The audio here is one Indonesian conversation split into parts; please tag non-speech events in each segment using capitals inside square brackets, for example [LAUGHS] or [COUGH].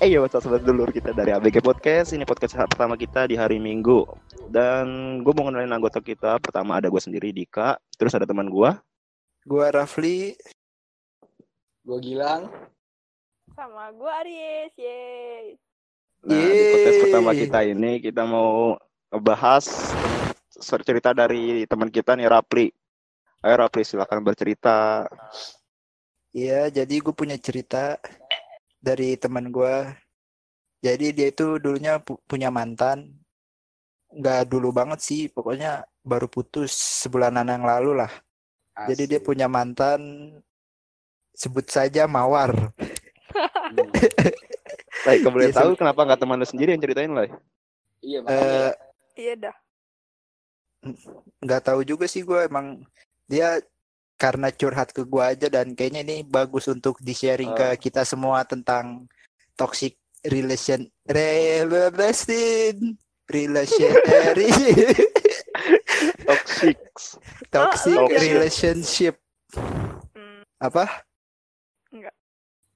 Eh yo, sobat dulur kita dari ABG Podcast. Ini podcast pertama kita di hari Minggu. Dan gue mau kenalin anggota kita. Pertama ada gue sendiri Dika, terus ada teman gue. Gua Rafli. Gue Gilang. Sama gue Aries, yeay. Nah, di podcast Yeay. pertama kita ini kita mau ngebahas cerita dari teman kita nih Rapli. Ayo Rapli silakan bercerita. Iya, jadi gue punya cerita dari teman gua. Jadi dia itu dulunya pu- punya mantan. Nggak dulu banget sih, pokoknya baru putus sebulanan yang lalu lah. Jadi dia punya mantan, sebut saja Mawar. [LAUGHS] Lai, kamu boleh Iya, tahu kenapa nggak teman lu sendiri yang ceritain Lai? Iya makanya. Eh, Iya dah. nggak tahu juga sih gue emang dia karena curhat ke gua aja dan kayaknya ini bagus untuk di sharing ke kita semua tentang toxic relation relation relation [LAUGHS] Toxic. toxic Oh, lu- relationship Hmm, apa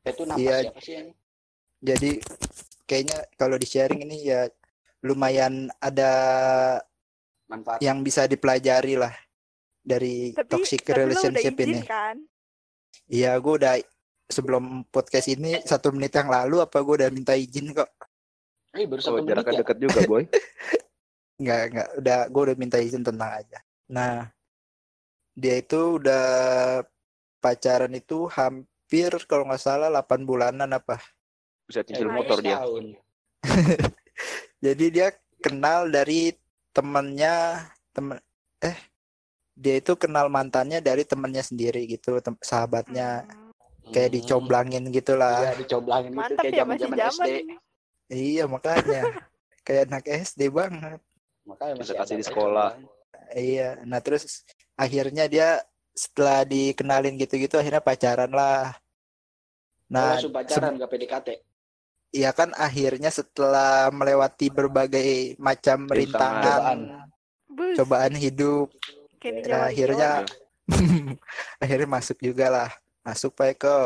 itu napas iya. siapa sih yang jadi kayaknya kalau di sharing ini ya lumayan ada manfaat? yang bisa dipelajari lah dari tapi, toxic tapi relationship izin ini kan? Iya, gue udah sebelum podcast ini satu menit yang lalu apa gue udah minta izin kok? Eh baru Oh, satu menit jaraknya ya. dekat juga, boy. [LAUGHS] Nggak, nggak. Udah, gue udah minta izin tenang aja. Nah, dia itu udah pacaran itu hampir kalau nggak salah 8 bulanan apa. Bisa cicil Nice. motor dia. [LAUGHS] Jadi dia kenal dari temennya temen eh dia itu kenal mantannya dari temennya sendiri gitu, tem- sahabatnya Hmm, kayak dicomblangin gitulah. Iya dicoblangin gitu kayak ya zaman masih zaman zaman. SD. Iya makanya [LAUGHS] kayak anak SD banget. Makanya masih kasih di sekolah. Iya, nah terus akhirnya dia setelah dikenalin gitu-gitu akhirnya pacaran lah. Oh, Nah, langsung pacaran gak PDKT. Iya kan akhirnya setelah melewati berbagai macam rintangan, Bus, cobaan hidup, nah, Jawa akhirnya [LAUGHS] akhirnya masuk juga lah, masuk Pak Eko.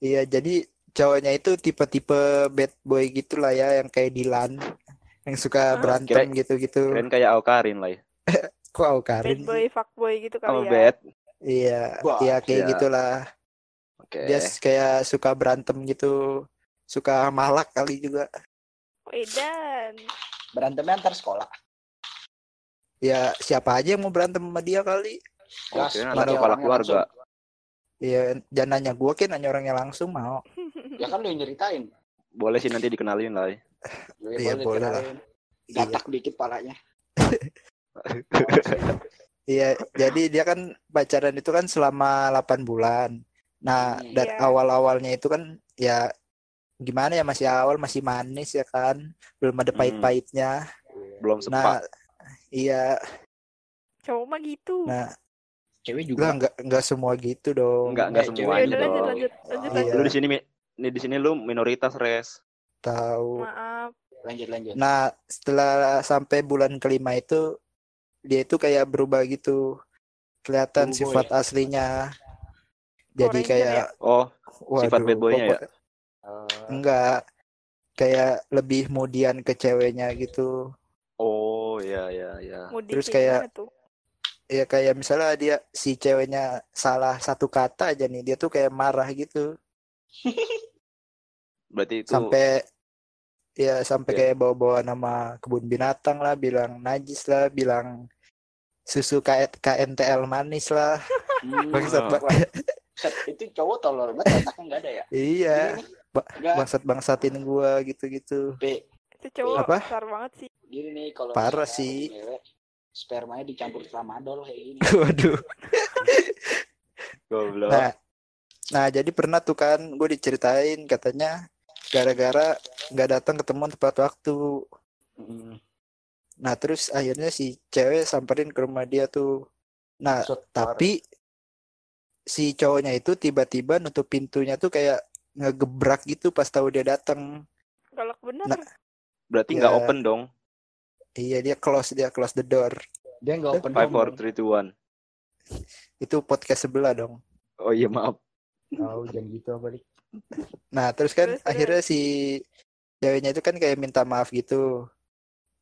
Iya, jadi cowoknya itu tipe-tipe bad boy gitulah ya, yang kayak Dilan, yang suka Hah? berantem gitu-gitu. Keren kayak Aukarin, Lai. [LAUGHS] Kok aku bad Karin? boy, fuck boy gitu Oh, kali ya. bad. Iya, Wah, iya kayak iya. gitulah. Oke. dia kayak suka berantem gitu suka malak kali juga Edan. Berantemnya antar sekolah. ya siapa aja yang mau berantem sama dia kali Oh, berarti ada kepala keluarga. ya jangan nanya gue kan nanya orangnya langsung mau. [LAUGHS] Ya kan lu yang nyeritain. Boleh sih nanti dikenalin. Ya, Iya, boleh lah. Gatak dikit palanya. [LAUGHS] iya jadi dia kan pacaran itu kan selama 8 bulan nah Hmm. dari Iya. awal-awalnya itu kan ya gimana ya masih awal masih manis ya kan belum ada Hmm. pahit-pahitnya Belum nah sepak. iya Cowok mah gitu. nah Cewek juga. nggak nggak semua gitu dong Enggak, enggak semua Ya gitu lanjut dong. lanjut lanjut Iya. lanjut. Lu di sini mi- nih di sini lu minoritas res. tahu Maaf. Lanjut lanjut. Nah, setelah sampai bulan kelima itu dia itu kayak berubah gitu. Kelihatan Berubah sifat aslinya. Jadi kayak Oh, sifat waduh, bad boy-nya ya? Enggak. Kayak lebih mudian ke ceweknya gitu. oh ya ya ya. Mudik Terus kayak- tuh? Ya kayak misalnya dia si ceweknya salah satu kata aja nih, dia tuh kayak marah gitu. [LAUGHS] Berarti itu Sampai ya sampai Ya. kayak bawa-bawa nama kebun binatang lah, bilang najis lah, bilang susu K- KNTL manis lah. hmm. [LAUGHS] Set, itu cowok tolol banget otaknya nggak ada ya. Iya. Gini Ba- bangsat bangsatin gua gitu-gitu. Itu cowok Apa? besar banget sih. Gini nih kalau Parah sih. cewek, spermanya dicampur tramadol kayak gini. waduh goblok. nah nah jadi pernah tuh kan gue diceritain katanya gara-gara nggak datang ketemu tepat waktu Hmm. nah terus akhirnya si cewek samperin ke rumah dia tuh nah Maksud, tapi si cowoknya itu tiba-tiba nutup pintunya tuh kayak ngegebrak gitu pas tahu dia datang Galak bener. Nah, Berarti nggak Ya. open dong. Iya dia close dia close the door. Dia nggak open Five, four, three, two, one. Itu podcast sebelah dong. Oh iya maaf. Tahu jangan gitu apa dik. Nah terus kan Terus, terus. akhirnya si ceweknya itu kan kayak minta maaf gitu.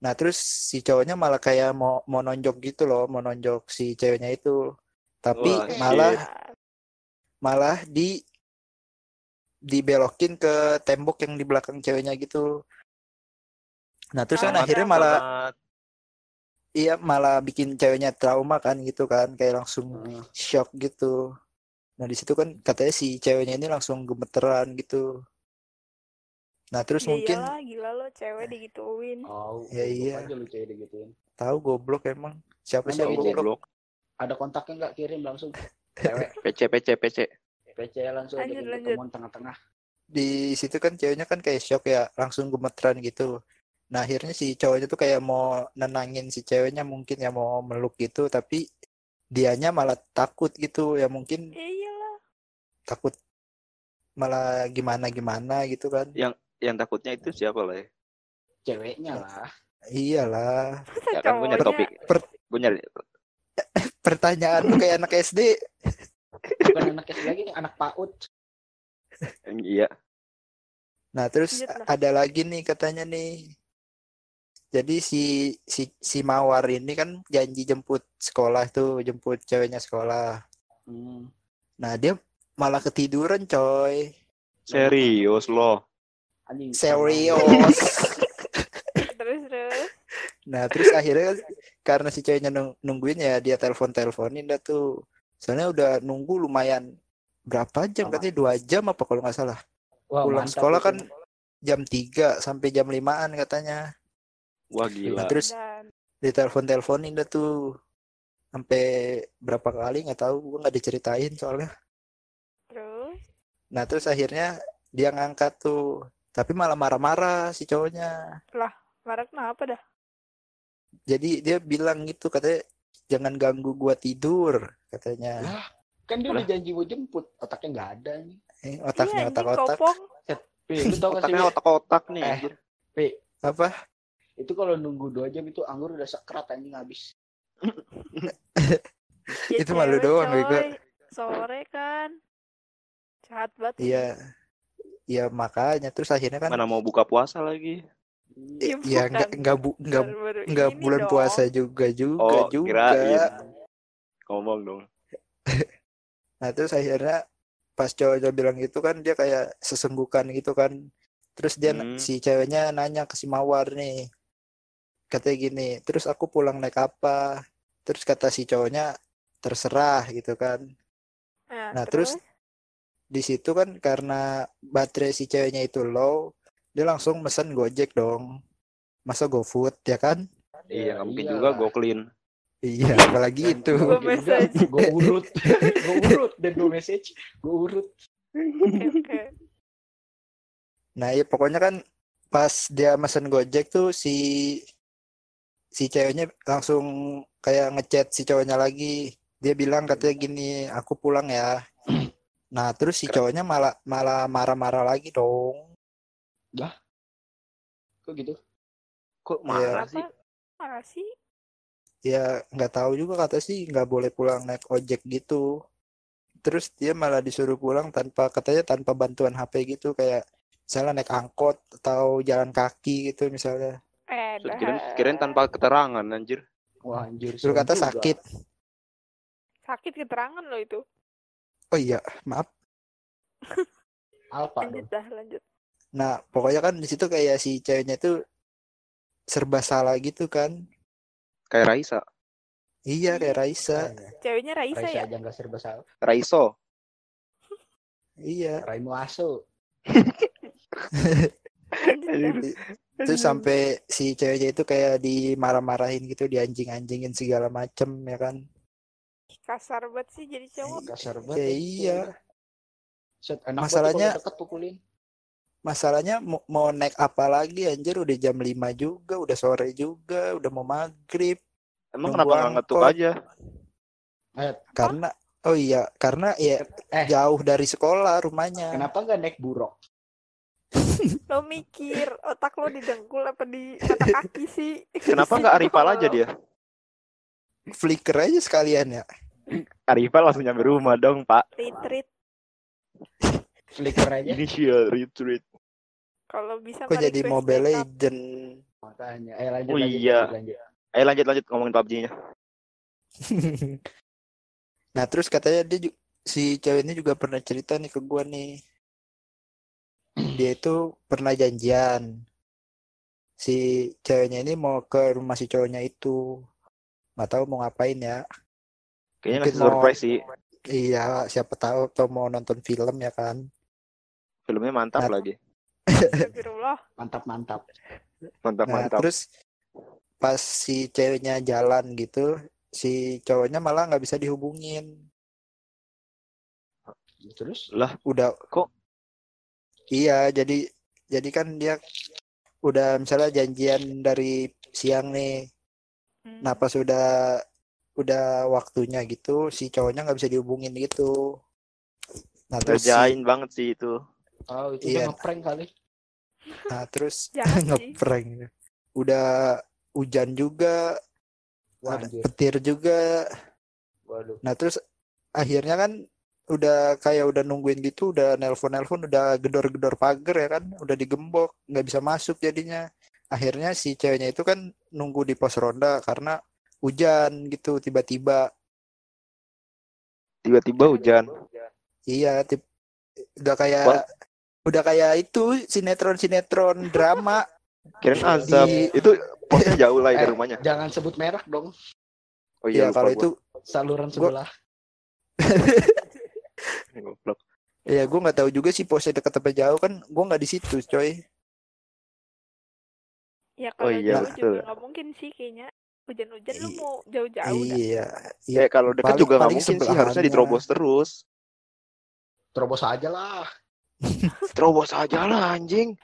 Nah terus si cowoknya malah kayak mau mau nonjok gitu loh, mau nonjok si ceweknya itu. Tapi Wah, malah shit. malah di dibelokin ke tembok yang di belakang ceweknya gitu. Nah terus kan akhirnya malah Banget. iya malah bikin ceweknya trauma kan gitu kan, kayak langsung Heeh. shock gitu. Nah di situ kan katanya si ceweknya ini langsung gemeteran gitu. Nah terus Ya mungkin iyalah, gila lo cewek digituin. Oh, Ya, iya. aja lu cewek digituin. tahu goblok emang siapa sih Mana yang Goblok. goblok? goblok. Ada kontaknya nggak kirim langsung. [LAUGHS] Cewek PC, PC, PC. PC langsung Lanjut, lanjut. ketemuan tengah-tengah. Di situ kan ceweknya kan kayak shock ya, langsung gemeteran gitu. Nah akhirnya si cowoknya tuh kayak mau nenangin si ceweknya mungkin ya mau meluk gitu, tapi dianya malah takut gitu ya mungkin Ya iyalah. takut malah gimana gimana gitu kan. Yang takutnya itu siapa lah ya? Ceweknya lah. Iyalah. Ya kan gue nyari Cowoknya. topik. Per- Gue nyari. [LAUGHS] Pertanyaan tuh kayak anak SD. Bukan anak SD lagi nih, anak PAUD. Iya. Nah, terus Lanjut lah. ada lagi nih katanya nih. Jadi si si si Mawar ini kan janji jemput sekolah tuh, jemput ceweknya sekolah. Hmm. Nah, dia malah ketiduran, coy. Serius loh. Anjing. Serius. [LAUGHS] Terus terus. Nah, terus akhirnya karena si ceweknya nung- nungguin ya dia telepon-teleponin dah tuh. Soalnya udah nunggu lumayan berapa jam Lama. katanya dua jam apa kalau nggak salah. Wah, Pulang sekolah itu. kan jam 3 sampai jam 5-an katanya. Wah Nah, gila. terus Dan ditelepon-teleponin dah tuh. Sampai berapa kali nggak tahu, gua nggak diceritain soalnya. terus. Nah, terus akhirnya dia ngangkat tuh. Tapi malah marah-marah si cowoknya. Marah kenapa dah? Jadi dia bilang gitu katanya jangan ganggu gua tidur katanya. Lah, kan dia udah janji mau jemput, otaknya nggak ada nih. Eh, Iya otaknya anjing otak-otak. kopong. Pi, lu tau gak sih, Otaknya otak-otak nih. Eh. Pi, Apa? itu kalau nunggu dua jam itu anggur udah sekrat anjing habis. Ya, [LAUGHS] Itu malu doang, bego. coy. Sore kan. Jahat banget. Iya. Iya makanya terus akhirnya kan Mana mau buka puasa lagi? Ya, ya enggak bukan. enggak bu, enggak ini bulan dong. puasa juga juga Oh, juga. kirain. [LAUGHS] Ngomong dong. [LAUGHS] Nah, terus akhirnya pas cowoknya bilang gitu kan dia kayak sesenggukan gitu kan. Terus dia Hmm. si ceweknya nanya ke si Mawar nih. Katanya gini, terus aku pulang naik apa? Terus kata si cowoknya terserah gitu kan. Nah, Nah, terus di situ kan karena baterai si ceweknya itu low, dia langsung mesen Gojek dong. Masa GoFood ya kan? Iya, nggak mungkin iyalah. juga gue clean. Iya, apalagi itu. Gua message. Gue urut, gue urut dan gue message, gue urut. Nah, ya pokoknya kan pas dia mesen Gojek tuh si si ceweknya langsung kayak ngechat si cowoknya lagi. Dia bilang katanya gini, aku pulang ya. Nah, terus si cowoknya malah malah marah-marah lagi dong. Kok gitu? Kok Iya. marah sih? Marah sih. Ya nggak tahu juga kata sih nggak boleh pulang naik ojek gitu. Terus dia malah disuruh pulang tanpa katanya tanpa bantuan HP gitu kayak misalnya naik angkot atau jalan kaki gitu misalnya. Eh, kirain, kirain tanpa keterangan anjir. Wah anjir. Terus serem kata juga. sakit. Sakit keterangan lo itu. Oh iya, maaf. [LAUGHS] Alfa Lanjut dong. dah, lanjut. Nah, pokoknya kan di situ kayak si ceweknya itu serba salah gitu kan. Kayak Raisa. Iya, kayak Raisa. Ceweknya Raisa, Raisa ya? aja nggak serba salah. Raiso. Iya. Raimu Aso. Terus sampai si ceweknya itu kayak dimarah-marahin gitu, dianjing-anjingin segala macem ya kan. Kasar banget sih jadi cowok. Kasar Ya banget. iya. Set, enak Masalahnya- deket pukulin. Masalahnya mau, mau naik apa lagi anjir udah jam 5 juga, udah sore juga, udah mau maghrib. Emang kenapa nggak ngetuk aja? Karena oh iya, karena ya Eh. jauh dari sekolah rumahnya. Kenapa nggak naik buruk? Lo [LAUGHS] Lo mikir otak lo didengkul apa di mata kaki sih? Kenapa [LAUGHS] nggak Arifal aja dia? Flicker aja sekalian ya. Arifal langsung nyampe rumah dong, Pak. Retreat. Flicker aja. Initial retreat. Kalau bisa Kok jadi Mobile. Legend? Makanya. Eh lanjut Oh, lanjut, iya. lanjut, lanjut. Ayo lanjut lanjut ngomongin PUBG-nya. [LAUGHS] nah terus katanya dia si cewek ini juga pernah cerita nih ke gua nih. Dia itu pernah janjian. Si ceweknya ini mau ke rumah si cowoknya itu. Nggak tahu mau ngapain ya. Kayaknya Mungkin ngasih mau- surprise sih. Iya, siapa tahu atau mau nonton film ya kan. Filmnya mantap Nah, lagi. Astagfirullah. Mantap mantap. Mantap Nah, mantap. terus pas si ceweknya jalan gitu, si cowoknya malah nggak bisa dihubungin. Terus Udah Kok? Iya, jadi jadi kan dia udah misalnya janjian dari siang nih. Hmm. Nah, pas udah udah waktunya gitu, si cowoknya nggak bisa dihubungin gitu. Nah, terus si- Ngerjain banget sih itu. Oh itu Iya. dia ngeprank kali. nah, terus [LAUGHS] ngeprank. Udah hujan juga, Wah, ada anjir. petir juga. Waduh. Nah terus akhirnya kan udah kayak udah nungguin gitu, udah nelpon-nelpon, udah gedor-gedor pagar ya kan, udah digembok, nggak bisa masuk jadinya. Akhirnya si ceweknya itu kan nunggu di pos ronda karena hujan gitu tiba-tiba. Tiba-tiba hujan. Iya, tip, udah kayak. Udah kayak itu sinetron-sinetron drama. Kirain azab. Di- Itu posnya [LAUGHS] jauh lah dari Eh, rumahnya. Jangan sebut merek dong. Oh Iya, lupa kalau gua. itu Saluran sebelah. [LAUGHS] Goblok. ya gue nggak tahu juga sih posnya dekat apa jauh kan, gue nggak di situ, coy. Ya Oh kalau iya, jauh betul. juga nggak mungkin sih kayaknya. Hujan-hujan lu mau jauh-jauh dah. Iya, iya. Ya kalau paling- juga nggak mungkin sih harusnya diterobos terus. Terobos aja lah. Terobos aja lah anjing.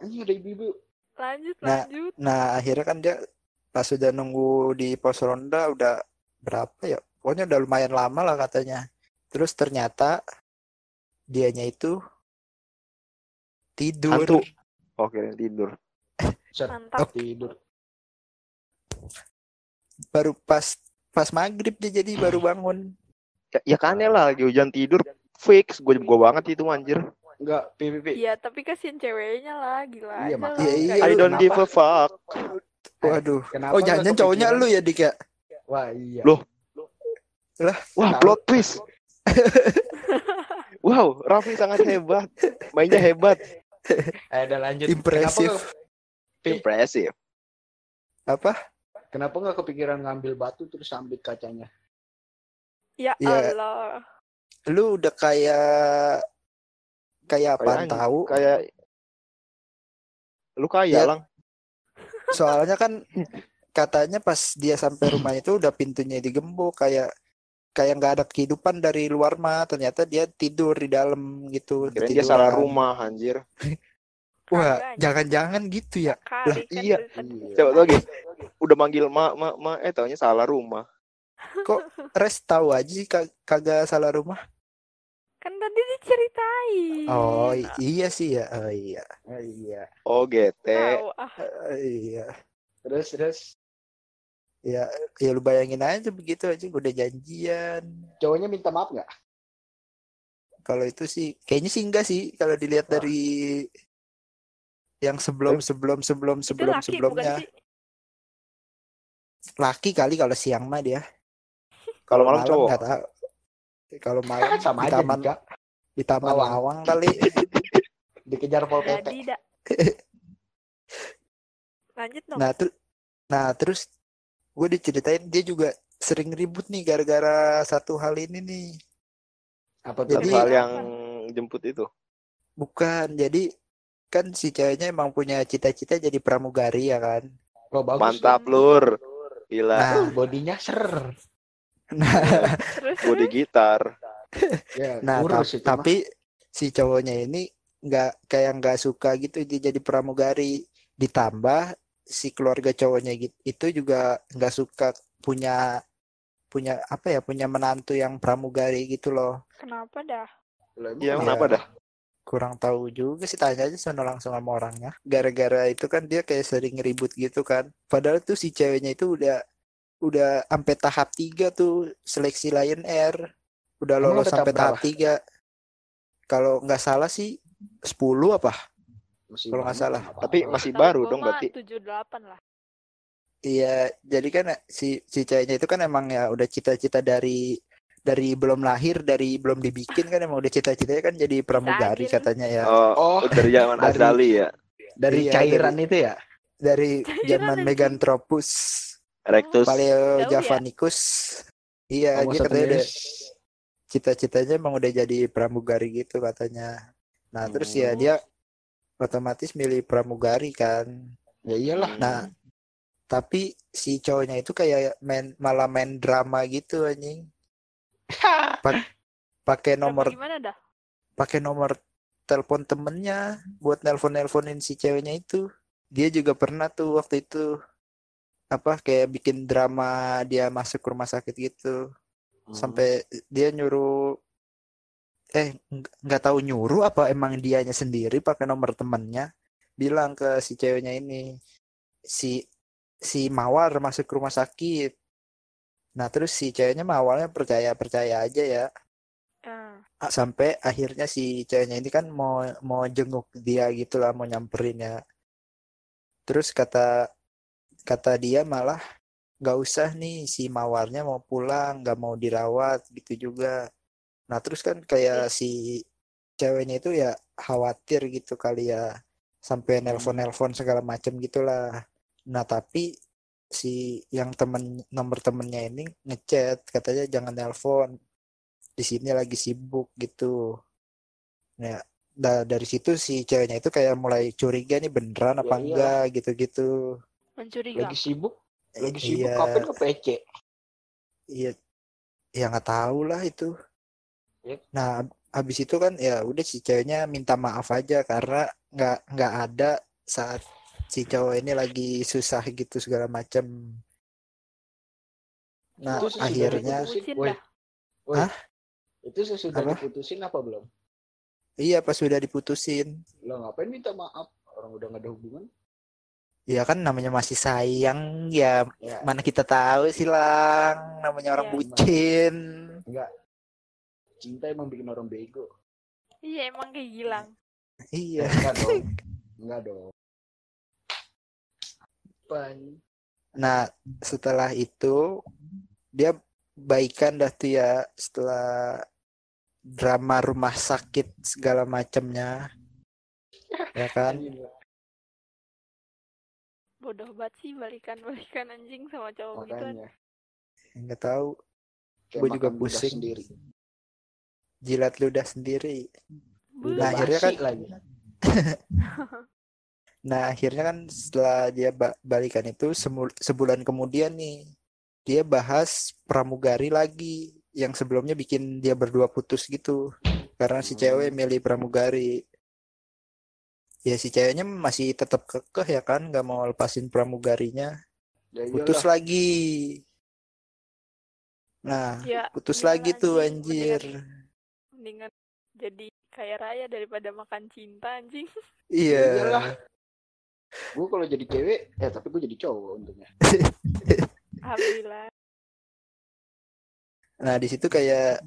Anjing ada ibu-ibu. Lanjut, Nah, lanjut. Nah, akhirnya kan dia pas udah nunggu di pos ronda udah berapa ya? Pokoknya udah lumayan lama lah katanya. Terus ternyata dianya itu tidur. Hantu. Oke tidur. Mantap. tidur. Baru pas pas maghrib dia jadi baru bangun. Ya, ya kan ya lah lagi hujan tidur fix. Gue gua banget itu anjir. Enggak, PPP. Iya, tapi kasihan ceweknya lah, gila Iya, aja lah. Iya, iya, I don't give a fuck. Waduh. Kenapa Oh, jangan cowoknya lu ya, Dik ya? Wah, iya. Loh. Wah Tahu. plot twist. [LAUGHS] wow, Raffi sangat hebat. Mainnya hebat. Eh, udah lanjut. Impresif. Kenapa. Impresif. Apa? kenapa nggak kepikiran ngambil batu terus sambit kacanya? Ya Iya. Allah. Lu udah kayak kayak Kayak tahu? Kayak lu kaya Ya. lang. Soalnya kan katanya pas dia sampai rumah itu udah pintunya digembok kayak kayak nggak ada kehidupan dari luar mah ternyata dia tidur di dalam gitu dia salah rumah anjir. [LAUGHS] wah jangan-jangan gitu ya Kali Lah, kan iya. tadi. Coba tuh lagi. Udah manggil ma ma ma eh taunya salah rumah. res tahu aja sih kag- kagak salah rumah Kan tadi diceritain. oh i- iya sih ya oh iya Oh, iya. Oh. Tahu ah. Eh, iya Terus terus ya ya lu bayangin aja begitu aja udah janjian cowoknya minta maaf nggak? kalau itu sih kayaknya sih enggak sih kalau dilihat dari yang sebelum sebelum sebelum Itu sebelum laki sebelumnya laki kali kalau siang mah dia Kalau malam cowok. nggak tahu kalau malam Sama di aja taman juga. di taman Lawang. lawang kali [LAUGHS] Dikejar pol pp. [LAUGHS] Lanjut dong. nah terus nah terus gue diceritain dia juga sering ribut nih gara-gara satu hal ini nih Apa tuh? Jadi- hal yang jemput itu. bukan jadi kan si ceweknya emang punya cita-cita jadi pramugari ya kan Oh, bagus. Mantap lur. Gila. Nah. Bodinya ser. Nah Body gitar. Ya, Nah, kurus ta- itu mah. tapi si cowoknya ini nggak kayak nggak suka gitu dia jadi pramugari. Ditambah si keluarga cowoknya gitu itu juga nggak suka punya punya apa ya punya menantu yang pramugari gitu loh. kenapa dah? Emang Iya, kenapa dah? kurang tahu juga sih tanya aja sono langsung sama orangnya gara-gara itu kan dia kayak sering ribut gitu kan padahal tuh si ceweknya itu udah udah sampai tahap tiga tuh seleksi Lion Air udah lolos sampai tahap tiga kalau nggak salah sih 10 apa Masih Kalau nggak salah. Tapi masih Tahu baru dong berarti. 78 lah. Iya, jadi kan si si ceweknya itu kan emang ya udah cita-cita dari dari belum lahir, dari belum dibikin kan emang udah cita-citanya kan jadi pramugari katanya ya. Oh, Oh, dari zaman [LAUGHS] Dari- Azali ya. dari Iya, cairan itu ya? Dari zaman anjing. Rectus. Paleo ya? Javanicus. Iya, Homo dia katanya udah cita-citanya emang udah jadi pramugari gitu katanya. Nah, terus ya Hmm. dia otomatis milih pramugari kan. Ya iyalah. Nah, tapi si cowoknya itu kayak main malah main drama gitu anjing. [LAUGHS] Pakai nomor gimana dah? pakai nomor telepon temennya buat nelpon-nelponin si ceweknya itu. Dia juga pernah tuh waktu itu apa kayak bikin drama dia masuk ke rumah sakit gitu. Hmm. Sampai dia nyuruh eh nggak tahu nyuruh apa emang dianya sendiri pakai nomor temennya bilang ke si ceweknya ini si si Mawar masuk ke rumah sakit. Nah, terus si ceweknya mah awalnya percaya-percaya aja ya. Ah, sampai akhirnya si ceweknya ini kan mau mau jenguk dia gitu lah mau nyamperin ya terus kata kata dia malah nggak usah nih si mawarnya mau pulang nggak mau dirawat gitu juga nah terus kan kayak si ceweknya itu ya khawatir gitu kali ya sampai nelpon nelpon segala macem gitulah nah tapi si yang temen nomor temennya ini ngechat katanya jangan nelpon di sini lagi sibuk gitu. Ya, da- dari situ si ceweknya itu kayak mulai curiga nih beneran apa Ya, iya. enggak gitu-gitu. Mencurigakan. Lagi sibuk, lagi Eh, sibuk iya, kapan ke PC? iya, ya nggak tahu lah itu. Yep. Nah, habis itu kan ya udah si ceweknya minta maaf aja karena nggak nggak ada saat si cowok ini lagi susah gitu segala macam. Nah, Itu akhirnya Woi, woi. Hah? Itu sesudah Apa? diputusin apa belum? iya pas sudah diputusin. Lo ngapain minta maaf? Orang udah gak ada hubungan. Ya kan namanya masih sayang ya Ya, mana kita tahu sih lang namanya orang Iya. bucin enggak. Cinta emang bikin orang bego. Iya emang kayak gilang. iya Enggak dong. [LAUGHS] Enggak dong. Pan. nah setelah itu dia baikan dah tuh ya setelah drama rumah sakit segala macamnya ya kan Bodoh banget sih balikan-balikan anjing sama cowok gitu. Makanya. nggak tahu Gua juga pusing. sendiri. jilat ludah sendiri Udah Nah, akhirnya kan- lagi. nah akhirnya kan setelah dia ba- balikan itu sebulan kemudian nih dia bahas pramugari lagi yang sebelumnya bikin dia berdua putus gitu karena si cewek milih pramugari ya si ceweknya masih tetap kekeh ya kan nggak mau lepasin pramugarinya Ya putus iyalah. lagi nah Ya, putus lagi tuh anjir Mendingan, mendingan jadi kaya raya daripada makan cinta anjing. [LAUGHS] iya Iyalah. Gue kalau jadi cewek, eh tapi gue jadi cowok untungnya. Alhamdulillah. nah di situ kayak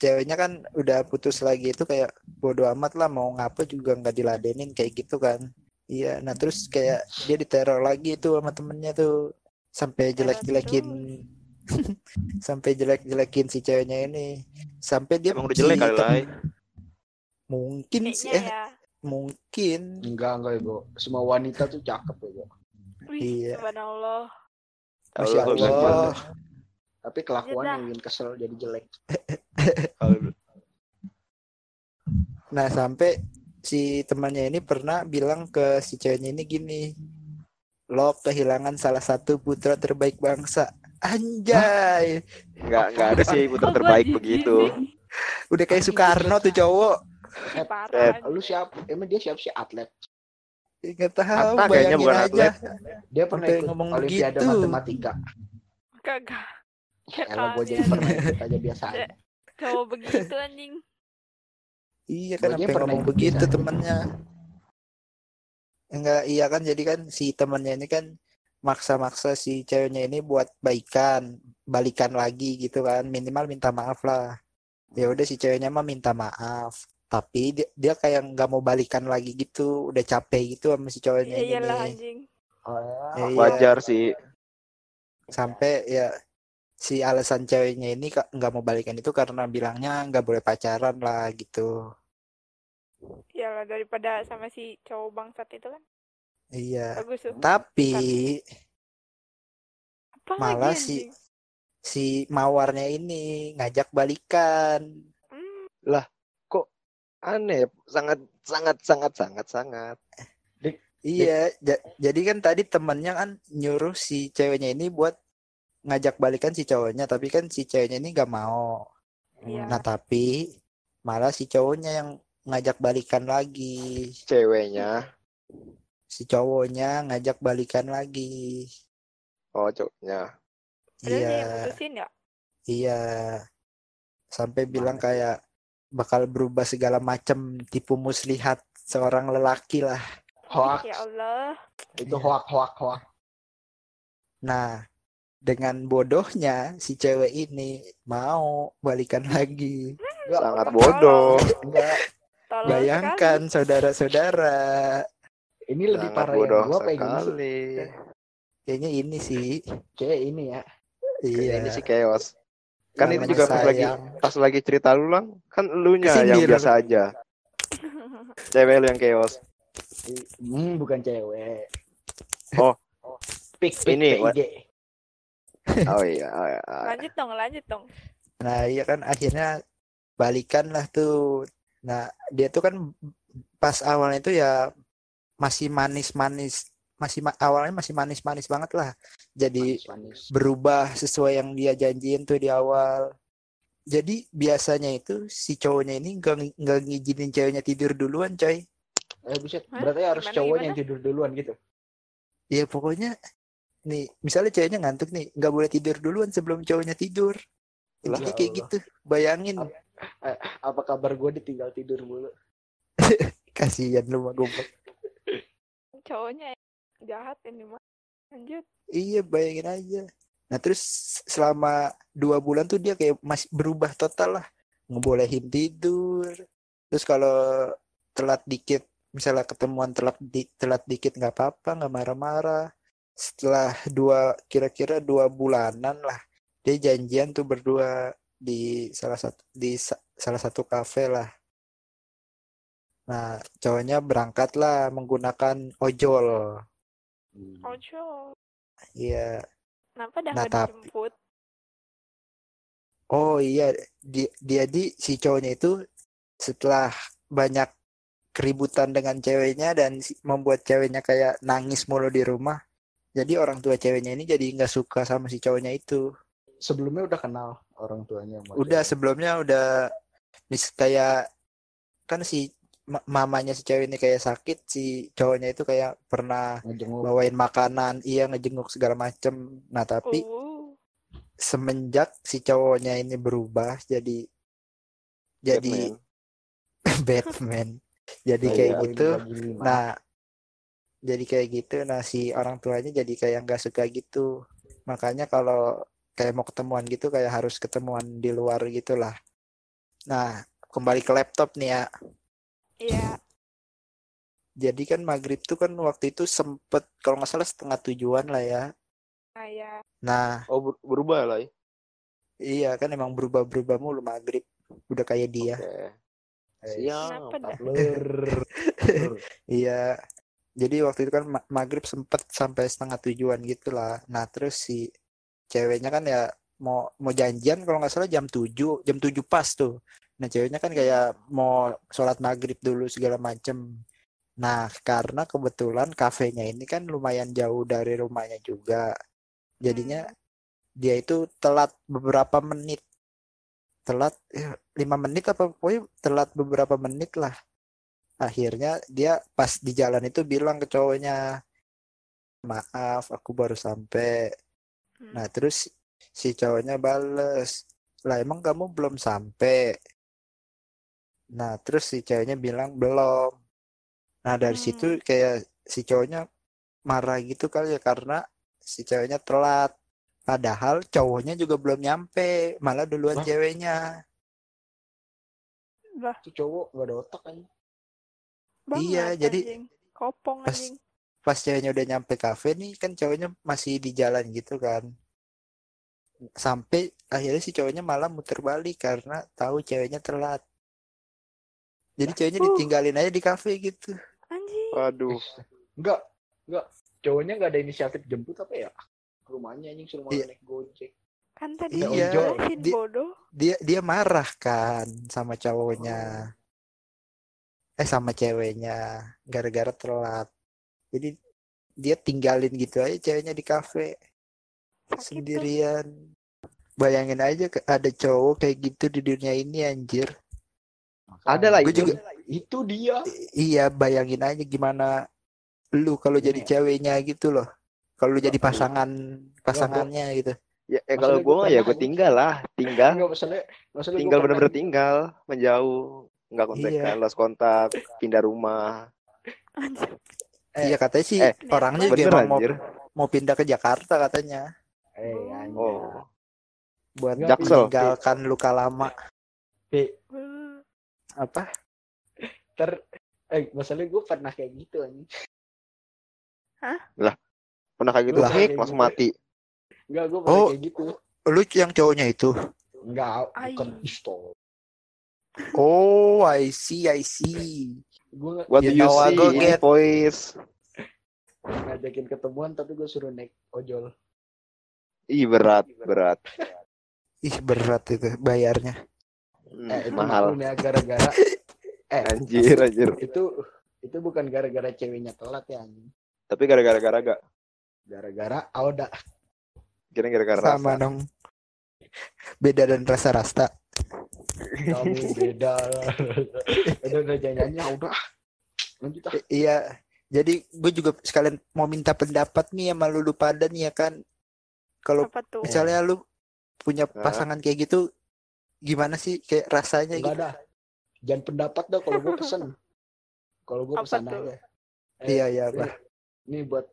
ceweknya kan udah putus lagi itu kayak bodo amat lah mau ngapa juga nggak diladenin kayak gitu kan iya nah terus kayak dia diteror lagi tuh sama temennya tuh sampai jelek-jelekin [LAUGHS] sampai jelek-jelekin si ceweknya ini sampai dia Emang udah jelek kali lah. mungkin sih eh ya. mungkin Enggak, enggak ya, Go. Semua wanita tuh cakep ya. Wih, Iya. subhanallah. masya Allah. Allah Tapi kelakuannya Iya dah. bikin kesel jadi jelek. [LAUGHS] Nah, sampai si temannya ini pernah bilang ke si ceweknya ini gini, lo kehilangan salah satu putra terbaik bangsa. Anjay, Nggak nggak ada sih putra terbaik begitu. udah kayak Soekarno tuh cowok. Ih, Eh, Parah. anjing. Lu siapa? Emang dia siapa sih atlet? Nggak tahu, kayaknya bayangin bukan aja. Dia pernah Sampai ikut ngomong Olimpiade begitu. Matematika. Kagak. Ya elah gue jadi ikut aja biasa [LAUGHS] aja. Cowok begitu anjing. Iya kan pernah ngomong begitu temennya. Enggak, iya kan jadi kan si temennya ini kan maksa-maksa si ceweknya ini buat baikan, balikan lagi gitu kan, minimal minta maaf lah. Ya udah si ceweknya mah minta maaf, tapi dia, dia kayak nggak mau balikan lagi gitu, udah capek gitu sama si cowoknya Ya ini iyalah nih. anjing. Oh, Ya, iya. Wajar sih. Sampai ya si alasan ceweknya ini nggak mau balikan itu karena bilangnya nggak boleh pacaran lah gitu. Iyalah daripada sama si cowok bangsat itu kan. Iya. Bagus tuh. Tapi Apa malah lagi si anjing? si mawarnya ini ngajak balikan. Hmm, Aneh, sangat sangat sangat sangat sangat. Iya, ja- jadi kan tadi temennya kan nyuruh si ceweknya ini buat ngajak balikan si cowoknya, tapi kan si ceweknya ini gak mau. Iya. Nah, tapi malah si cowoknya yang ngajak balikan lagi. Ceweknya, Si cowoknya ngajak balikan lagi. oh cowoknya. Iya, ya. iya. Sampai bilang kayak bakal berubah segala macam tipu muslihat seorang lelaki lah. hoax. Ya Allah. Itu hoax, hoax, hoax. Nah, dengan bodohnya si cewek ini mau balikan lagi. Enggak, Sangat bodoh. Bayangkan saudara-saudara, Ini lebih Sangat parah bodoh yang gua sekali. kayaknya ini sih. Kayak ini ya. Iya. Ini sih chaos. Kan itu juga pas lagi pas lagi cerita lu lang, kan elunya yang Kesindir. biasa aja. Cewek lu yang chaos. Hmm, bukan cewek. Oh. Pik, pik, Ini, PIG. [LAUGHS] Oh iya, oh iya. lanjut dong, lanjut dong. Nah, iya kan akhirnya balikan lah tuh. Nah, dia tuh kan pas awalnya itu ya masih manis-manis, masih ma- awalnya masih manis-manis banget lah. Jadi Manis, manis. berubah sesuai yang dia janjiin tuh di awal. Jadi biasanya itu si cowoknya ini nggak nggak ngizinin ceweknya tidur duluan, coy. Eh, buset. Hah? Berarti harus Gimana, cowoknya gimana? yang tidur duluan gitu. Ya pokoknya nih, misalnya ceweknya ngantuk nih, nggak boleh tidur duluan sebelum cowoknya tidur. Lah, Intinya ya kayak Allah. gitu. Bayangin, Apa kabar gue ditinggal tidur mulu? [LAUGHS] kasihan lu mah goblok. Cowoknya jahat ini mah. Lanjut. Iya, bayangin aja. Nah, terus selama dua bulan tuh dia kayak masih berubah total lah. Ngebolehin tidur. Terus kalau telat dikit, misalnya ketemuan telat di, telat dikit nggak apa-apa, nggak marah-marah. Setelah dua kira-kira dua bulanan lah, dia janjian tuh berdua di salah satu di sa- salah satu kafe lah. Nah, cowoknya berangkat lah menggunakan ojol. Ojo. Iya. Kenapa dah Nah, tapi- dijemput? Oh iya, dia, dia di si cowoknya itu setelah banyak keributan dengan ceweknya dan membuat ceweknya kayak nangis mulu di rumah. Jadi orang tua ceweknya ini jadi nggak suka sama si cowoknya itu. Sebelumnya udah kenal orang tuanya. Udah cewek. sebelumnya udah mis kayak kan si ma- mamanya si cewek ini kayak sakit, si cowoknya itu kayak pernah ngejenguk. bawain makanan, iya ngejenguk segala macem. Nah tapi Uh, semenjak si cowoknya ini berubah jadi jadi Batman. [LAUGHS] Batman. Jadi kayak iya, gitu. Nah, jadi kayak gitu. Nah, si orang tuanya jadi kayak nggak suka gitu. Makanya kalau kayak mau ketemuan gitu kayak harus ketemuan di luar gitulah. Nah, kembali ke laptop nih ya. Iya. Jadi kan maghrib tuh kan waktu itu sempet kalau nggak salah setengah tujuan lah ya. Nah, ya. Nah, Oh ber- berubah lah. ya? iya kan emang berubah-berubah mulu maghrib. Udah kayak dia. Oke. Eh, Siap. [LAUGHS] Iya. Jadi waktu itu kan ma- maghrib sempet sampai setengah tujuan gitu lah. Nah terus si ceweknya kan ya mau mau janjian kalau nggak salah jam 7 jam 7 pas tuh. Nah ceweknya kan kayak mau sholat maghrib dulu segala macem. Nah karena kebetulan kafenya ini kan lumayan jauh dari rumahnya juga. Jadinya dia itu telat beberapa menit. Telat ya, lima menit apa pokoknya telat beberapa menit lah akhirnya dia pas di jalan itu bilang ke cowoknya maaf aku baru sampai Hmm. nah terus si cowoknya bales lah emang kamu belum sampai Nah, terus si ceweknya bilang belum. Nah, dari Hmm. situ kayak si cowoknya marah gitu kali ya karena si ceweknya telat. Padahal cowoknya juga belum nyampe, malah duluan Lah. ceweknya. Lah, Itu cowok gak ada otak kan. Banget Iya, jadi anjing. Kopong pas- anjing. Pas ceweknya udah nyampe kafe nih, kan cowoknya masih di jalan gitu kan. Sampai akhirnya si cowoknya malah muter balik karena tahu ceweknya telat. Jadi ceweknya Uh. ditinggalin aja di kafe gitu. Anjing. Waduh. Enggak, enggak. Cowoknya gak ada inisiatif jemput apa ya? Rumahnya anjing suruh Iya. naik gojek. Kan tadi Iya, dijelasin di- bodoh. Dia dia marah kan sama cowoknya. Eh sama ceweknya gara-gara telat. Jadi dia tinggalin gitu aja ceweknya di kafe sendirian. Bayangin aja ada cowok kayak gitu di dunia ini anjir. Ada lah itu. juga Itu dia. I- iya bayangin aja gimana lu kalau jadi Ini ya. ceweknya gitu loh. Kalau lu jadi pasangan pasangannya gitu. Ya, eh, Maksudnya kalau gua gue ya gue tinggal lah, tinggal, Enggak masalah. Masalah tinggal bener-bener tinggal, menjauh, nggak kontekan, lost kontak, pindah rumah. Eh, iya katanya sih eh, orangnya juga Bener emang mau anjir. mau pindah ke Jakarta katanya Eh, anjing. Oh, buat Jaksel. meninggalkan luka lama. Pi, [LAUGHS] Apa? ter eh masalahnya gue pernah kayak gitu anjing. pernah kayak gitu, Lah. langsung mati. Enggak, gue pernah Oh. kayak gitu. Lu yang cowoknya itu. Enggak, bukan pistol. Oh, I see, I see. Gue What do You you know see in get- voice? ngajakin ketemuan tapi gue suruh naik ojol. Ih berat, berat. Ih, berat itu bayarnya. Hmm, Eh, itu mahal. ya gara-gara [LAUGHS] eh Anjir, anjir. itu itu bukan gara-gara ceweknya telat ya anjing. Tapi gara-gara gara gak? Gara-gara Auda. Kira gara-gara Sama rasa. dong. Beda dan rasa rasta. Kamu [LAUGHS] beda. [LAUGHS] udah udah jangan nyanyi udah. Lanjut ah. Iya. Jadi gue juga sekalian mau minta pendapat nih sama lu, lu pada nih ya kan. Kalau misalnya lu punya pasangan kayak gitu gimana sih kayak rasanya Enggak gitu? dah. Jangan pendapat dah kalau gue pesen. [LAUGHS] Kalau gue pesan aja. Eh, Iya, iya, ini- apa? Ini buat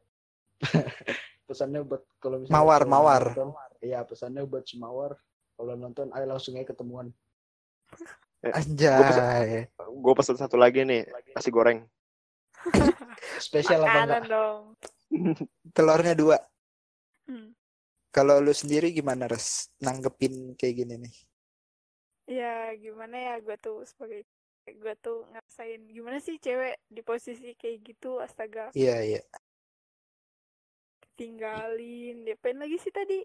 pesannya buat kalau misalnya Mawar, mawar. nonton, Iya, pesannya buat si Mawar. Kalau nonton ayo langsung aja ketemuan. Anjay. Gue pesen satu lagi nih, nasi goreng. [LAUGHS] Spesial apa enggak? Dong. [LAUGHS] Telurnya dua. Hmm. Kalau lu sendiri gimana, Res? Nanggepin kayak gini nih. Ya gimana ya gue tuh sebagai gue tuh ngerasain gimana sih cewek di posisi kayak gitu astaga Iya, iya. tinggalin diapain lagi sih tadi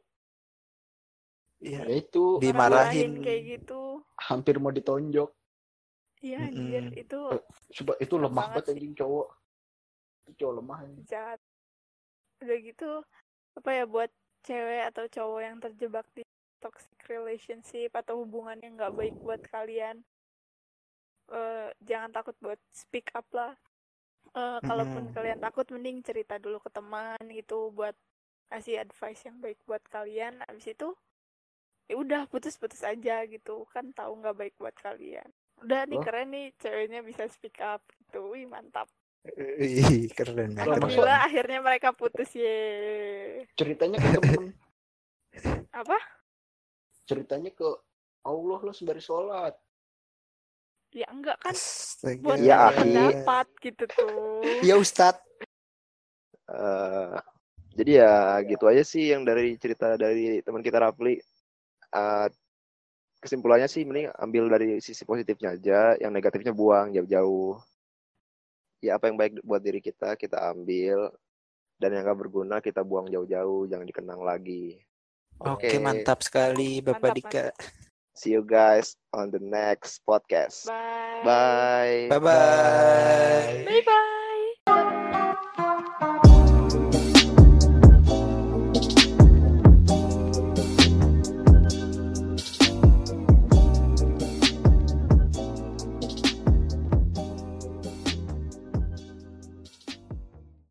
Iya. Ya itu Dimarahin. kayak gitu hampir mau ditonjok. iya anjir Mm-mm. itu Coba itu lemah banget anjing cowok. Itu cowok lemah anjing. jahat udah gitu apa ya buat cewek atau cowok yang terjebak di toxic relationship atau hubungan yang nggak baik buat kalian eh, jangan takut buat speak up lah Eh, kalaupun Mm-mm. kalian takut mending cerita dulu ke teman gitu buat kasih advice yang baik buat kalian abis itu ya udah putus-putus aja gitu kan tahu nggak baik buat kalian udah nih Oh. keren nih ceweknya bisa speak up gitu wih mantap Ih, keren. Kalau keren. maksud- Alhamdulillah akhirnya mereka putus ye Ceritanya ke temen. apa Ceritanya ke Allah lo sembari sholat. ya enggak kan Astaga. buat Iya, akhi. pendapat gitu tuh Iya, Ustadz. Eh, jadi ya gitu aja sih yang dari cerita dari teman kita Rafli. Eh, kesimpulannya sih mending ambil dari sisi positifnya aja, yang negatifnya buang jauh-jauh. Ya apa yang baik buat diri kita kita ambil dan yang gak berguna kita buang jauh-jauh, jangan dikenang lagi. Oke, mantap sekali Bapak Mantap, Dika. See you guys on the next podcast. bye Bye. Bye-bye. bye bye